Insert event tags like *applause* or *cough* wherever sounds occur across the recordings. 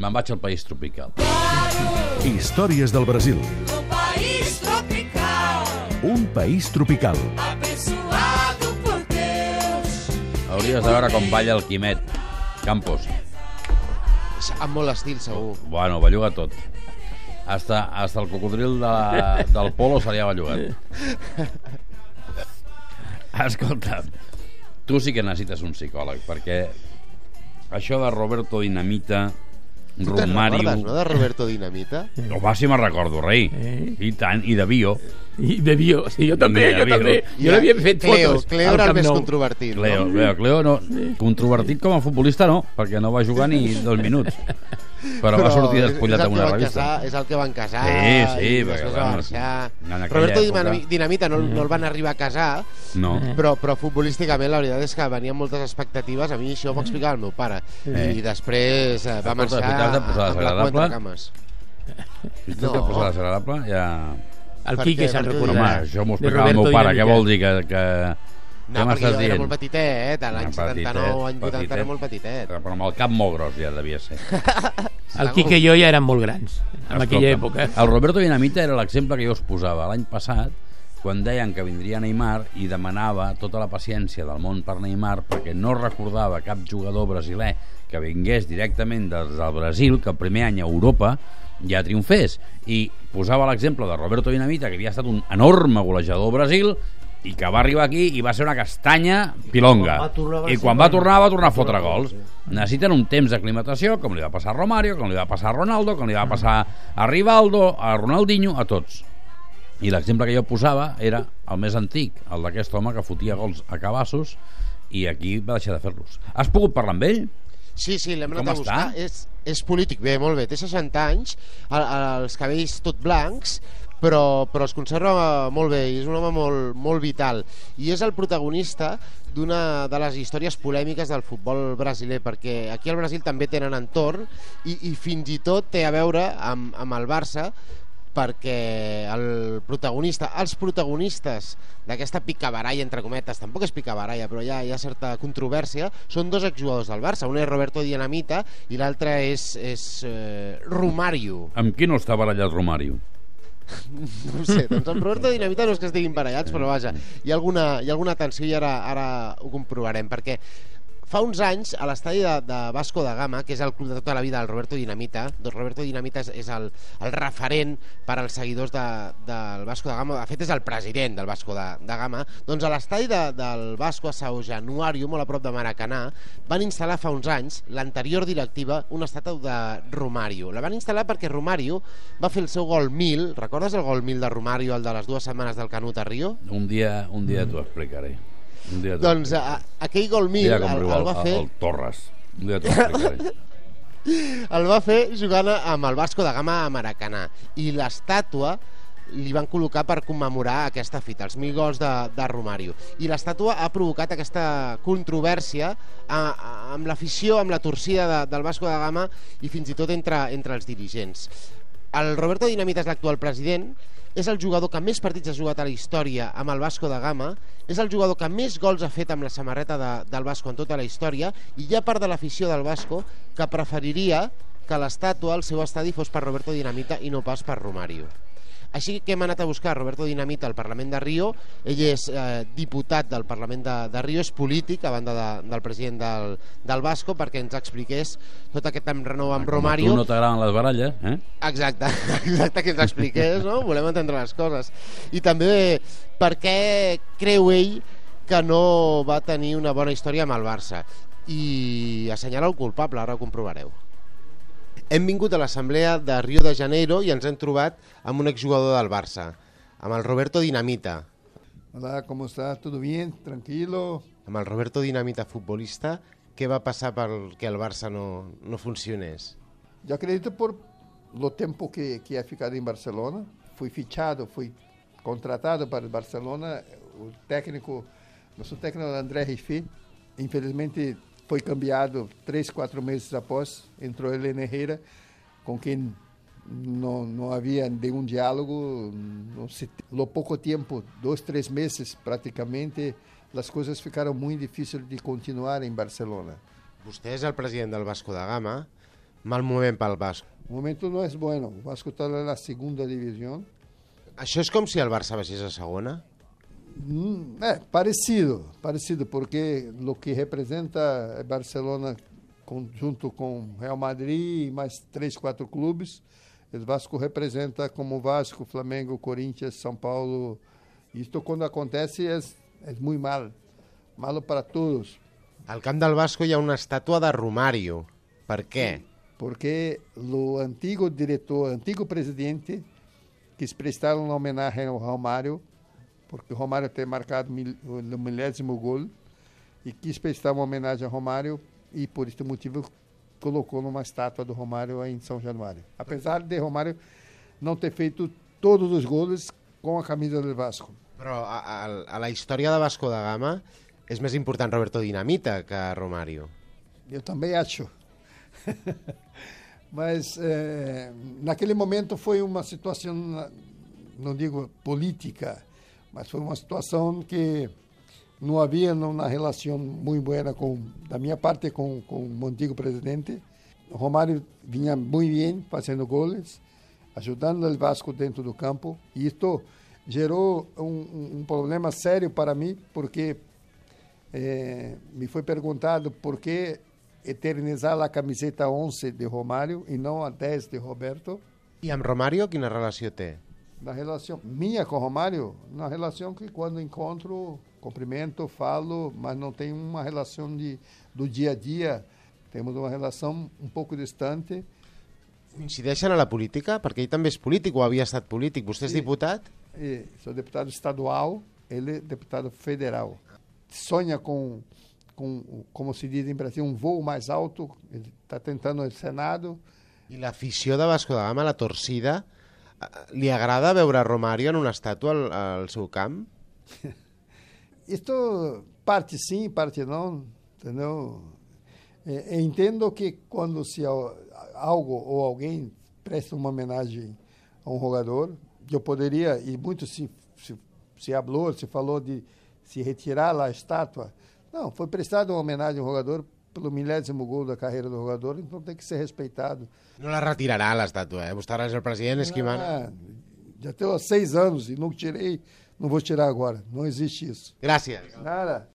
Me'n vaig al país tropical. Històries del Brasil. Um país tropical, Un país tropical. abençoado por Deus. Hauries de veure com balla el Quimet. Campos. Amb molt estil, segur. Bueno, belluga tot. Hasta, hasta el cocodril de la, del polo se li ha bellugat. Escolta, tu sí que necessites un psicòleg, perquè això de Roberto Dinamita, Tu te'n Romario... recordes, no, de Roberto Dinamita? Home, si me'n recordo, rei. Eh. I tant, i de Bio. I de Bio, sí, jo també, jo Bio. també. Jo l'havia fet Cleo, fotos. Cleo era el més controvertit. Cleo, no? Cleo, Cleo no, controvertit com a futbolista no, perquè no va jugar ni dos minuts. Però, va sortir despullat amb que una revista. Casar, és el que van casar. Sí, sí, perquè, va bueno, marxar. Roberto època- Dinami- Dinamita no, no el van arribar a casar, No. però, però futbolísticament la veritat és que venien moltes expectatives. A mi això m'ho explicava el meu pare. Eh. I després eh, va marxar amb la entre cames. Si tu No. no. posar desagradable, ja... El Per Quique se'n ho Home, recordarà. això m'ho explicava el meu pare. Què vol dir? Que, que... No, Què perquè m'estàs jo era dient? molt petitet, a l'any Ah, 79, any 80 petitet. era molt petitet. Però amb el cap molt gros ja devia ser. *laughs* El Quique i jo ja érem molt grans, en aquella època. El Roberto Dinamita era l'exemple que jo us posava l'any passat, quan deien que vindria Neymar i demanava tota la paciència del món per Neymar perquè no recordava cap jugador brasiler que vingués directament des del Brasil, que el primer any a Europa ja triomfés. I posava l'exemple de Roberto Dinamita, que havia estat un enorme golejador al Brasil, i que va arribar aquí i va ser una castanya pilonga. Quan va tornar a I quan va tornar va tornar a fotre gols. Necessiten un temps d'aclimatació, com li va passar a Romario, com li va passar a Ronaldo, com li va passar a Rivaldo, a Ronaldinho, a tots. I l'exemple que jo posava era el més antic, el d'aquest home que fotia gols a cabassos i aquí va deixar de fer-los. Has pogut parlar amb ell? Sí, sí, l'hem anat a buscar. està? És, és polític, bé, molt bé. Té 60 anys, el, els cabells tot blancs, però, però es conserva molt bé i és un home molt, molt vital. I és el protagonista d'una de les històries polèmiques del futbol brasiler, perquè aquí al Brasil també tenen entorn i, i fins i tot té a veure amb, amb el Barça perquè el protagonista, els protagonistes d'aquesta picabaralla, entre cometes, tampoc és picabaralla, però hi ha, hi ha certa controvèrsia, són dos exjugadors del Barça, un és Roberto Dinamita i l'altre és, és eh, Romario. Amb qui no està barallat Romario? *laughs* No ho sé, doncs amb Roberto Dinamita no és que estiguin barallats, però vaja, hi ha alguna, hi ha alguna tensió i ara, ara ho comprovarem, perquè fa uns anys a l'estadi de, de Vasco da Gama, que és el club de tota la vida del Roberto Dinamita, doncs Roberto Dinamita és, és el, el referent per als seguidors de, del Vasco da Gama, de fet és el president del Vasco da, da Gama, doncs a l'estadi de, del Vasco a Sao Januario, molt a prop de Maracanà, van instal·lar fa uns anys l'anterior directiva una estàtua de Romario. La van instal·lar perquè Romario va fer el seu gol 1000, recordes el gol 1000 de Romario, el de les dues setmanes del Canut a Rio? Un dia, un dia t'ho explicaré. Doncs a, aquell gol Un 1000 dia el, el el, va fer el Torres. Un dia t'ho *laughs* el va fer jugant amb el Vasco da Gama a Maracanà i l'estàtua li van col·locar per commemorar aquesta fita, els mil gols de, de Romario. I l'estàtua ha provocat aquesta controvèrsia a, a, amb l'afició, amb la torcida de, del Vasco da Gama i fins i tot entre, entre els dirigents. El Roberto Dinamita és l'actual president, és el jugador que més partits ha jugat a la història amb el Vasco da Gama, és el jugador que més gols ha fet amb la samarreta de, del Vasco en tota la història i hi ha part de l'afició del Vasco que preferiria que l'estàtua al seu estadi fos per Roberto Dinamita i no pas per Romario. Així que hem anat a buscar Roberto Dinamita al Parlament de Rio. Ell és eh, diputat del Parlament de, de Rio, és polític, a banda de, del president del, del Vasco, perquè ens expliqués tot aquest renou amb Com a Romario. tu no t'agraden les baralles, eh? Exacte, *laughs* exacte, que ens expliqués, no? Volem entendre les coses. I també per què creu ell que no va tenir una bona història amb el Barça. I assenyala el culpable, ara ho comprovareu. Hem vingut a l'assemblea de Rio de Janeiro i ens hem trobat amb un exjugador del Barça, amb el Roberto Dinamita. Hola, ¿cómo está? ¿Todo bien? ¿Tranquilo? Amb el Roberto Dinamita futbolista, què va passar perquè el Barça no, no funcionés? Yo acredito por lo tiempo que, que ha ficado en Barcelona. Fui fichado, fui contratado para el Barcelona. O técnico, nosso técnico André Rifi, infelizmente foi cambiado três, quatro meses após. Entrou Helena Herrera, com quem não, não havia nenhum diálogo. Não se, lo pouco tempo, dois, três meses praticamente, as coisas ficaram muito difíceis de continuar em Barcelona. Vostè és el president del Vasco da Gama, Mal moment pel Vasco. O momento não é bueno. O Vasco está na segunda divisão. Això és com si el Barça baixés a segona? Hum, é, parecido, parecido, porque o que representa é Barcelona com, junto com Real Madrid e mais três, quatro clubes. O Vasco representa como Vasco, Flamengo, Corinthians, São Paulo. Isto quando acontece é, é muito mal. Malo para todos. Al camp del Vasco hi ha una estàtua de Romario. Per què? Porque o antigo diretor, antigo presidente, quis prestar uma homenagem ao Romário, porque Romário tem marcado mil- o milésimo gol, e quis prestar uma homenagem ao Romário, e por este motivo colocou numa estátua do Romário em São Januário. Apesar de Romário não ter feito todos os gols com a camisa do Vasco. Però a, a, a la història de Vasco da Gama és més important Roberto Dinamita que Romario. Eu também acho. *laughs* Mas eh, naquele momento foi uma situação, não digo política, mas foi uma situação que não havia uma relação muito boa com, da minha parte com, com o antigo presidente. O Romário vinha muito bem fazendo goles, ajudando o Vasco dentro do campo. E isto gerou um, um- problema sério para mim, porque eh, me foi perguntado por que eternizar a camiseta 11 de Romário e não a 10 de Roberto. I amb Romario quina relació té? Na relação minha com Romário, na relação que quando encontro, cumprimento, falo, mas não tem uma relação de, do dia a dia. Temos uma relação um pouco distante. Coincideixen a la política? Perquè ell també és polític o havia estat polític. Vostè és Sí. diputat? E sou deputado estadual, ele é deputado federal. Sonha com, com, como se diz em Brasil, um voo mais alto. Ele está tentando no Senado. I l'afició de Vasco da Gama, la torcida, li agrada veure Romario en una estàtua al, al seu camp? *laughs* Isto parte sim, parte não, entendeu? Eu entendo que quando se al- algo ou alguém presta uma homenagem a um jogador, eu poderia, e muito se, se, se falou, se falou de se retirar lá a estátua. Não, foi prestada uma homenagem ao jogador pelo milésimo gol da carreira do jogador, então tem que ser respeitado. No la retirarà, l'estàtua, eh? Vostè ara és el president, és qui mana. Ah, já tenho há seis anos e não tirei, não vou tirar agora. Não existe isso. Gràcies. Nada.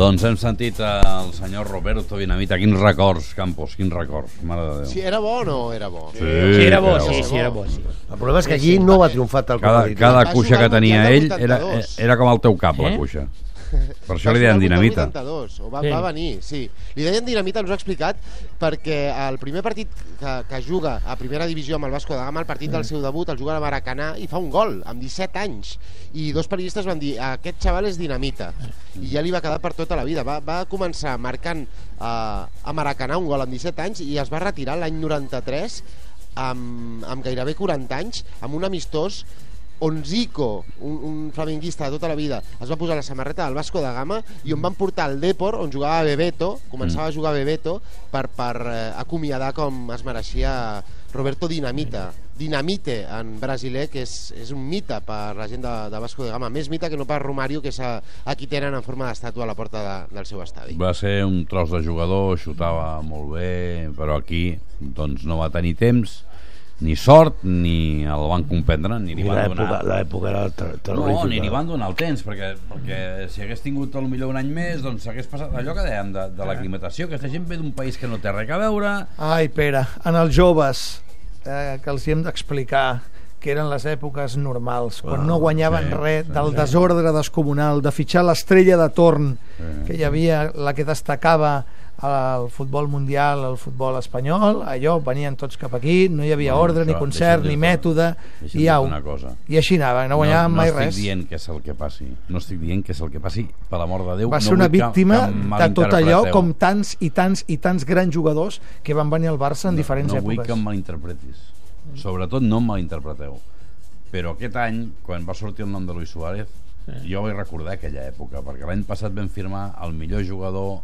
Doncs hem sentit el senyor Roberto Dinamita. Quins records, Campos, quins records. Mare de Déu. Si era bo o no era bo? Sí, Sí, era bo, era sí, bo. sí, era bo, sí. El problema és que allí no va triomfar tal com Cada, ha dit. cada cuixa que tenia ell era, 82. era com el teu cap, la Eh? cuixa. Per això li deien dinamita. 82, o va, Sí. va venir, sí. Li deien dinamita, ens ho ha explicat, perquè el primer partit que, que juga a primera divisió amb el Vasco da Gama, el partit del seu debut, el juga a Maracanà i fa un gol, amb 17 anys. I dos periodistes van dir, aquest xaval és dinamita. I ja li va quedar per tota la vida. Va, va començar marcant uh, a Maracanà un gol amb 17 anys i es va retirar l'any 93 amb, amb gairebé 40 anys, amb un amistós on Zico, un, un flamenguista de tota la vida, es va posar la samarreta del Vasco da Gama i on van portar el Depor, on jugava Bebeto, començava a jugar Bebeto, per, per eh, acomiadar com es mereixia Roberto Dinamita. Dinamite en brasiler, que és, és un mite per la gent de, de Vasco da Gama, més mite que no per Romario, que és a, aquí tenen en forma d'estàtua a la porta de, del seu estadi. Va ser un tros de jugador, xutava molt bé, però aquí doncs, no va tenir temps, ni sort, ni el van comprendre, ni li I van donar... l'època era ter No, terrorífica. ni li van donar el temps, perquè, perquè si hagués tingut el millor un any més, doncs s'hagués passat allò que dèiem de, de l'aclimatació, que aquesta gent ve d'un país que no té res a veure, Ai, Pere, en els joves, eh, que els hi hem d'explicar que eren les èpoques normals, quan Ah, no guanyaven sí, res del sí. desordre descomunal, de fitxar l'estrella de torn, Sí. que hi havia la que destacava al futbol mundial, al futbol espanyol, allò, venien tots cap aquí, no hi havia Bueno, ordre, ni això, concert, deixa'm ni mètode, i au. una cosa. I així anava, no guanyaven no, mai no res. estic dient que és el que passi, no estic dient que és el que passi, per l'amor de Déu. Va no ser una vull que- víctima que em de tot allò, com tants i tants i tants grans jugadors que van venir al Barça en diferents no vull èpoques. que em malinterpretis. Sobretot no em malinterpreteu. Però aquest any, quan va sortir el nom de Luis Suárez, jo vaig recordar aquella època, perquè l'any passat vam firmar el millor jugador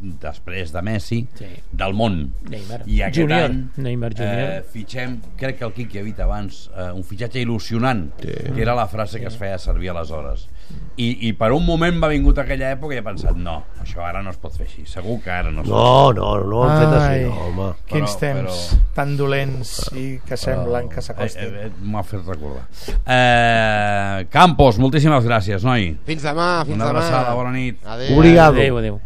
després de Messi, Sí. del món. Neymar. I aquest Junior. any Neymar Junior. Eh, fitxem, crec que el Quique ha dit abans, eh, un fitxatge il·lusionant, sí. que era la frase que es feia servir aleshores. I, I per un moment m'ha vingut aquella època i he pensat, no, això ara no es pot fer així, segur que ara no es pot No, no, no ho han fet així, Ai. no, home. Quins Però- temps tan dolents i que semblen que Eh, s'acostin. eh, eh, M'ha fet recordar. Eh, Campos, moltíssimes gràcies, noi. Fins demà, fins Una demà. abraçada, bona nit. Adéu. Obrigado. Adéu, adéu.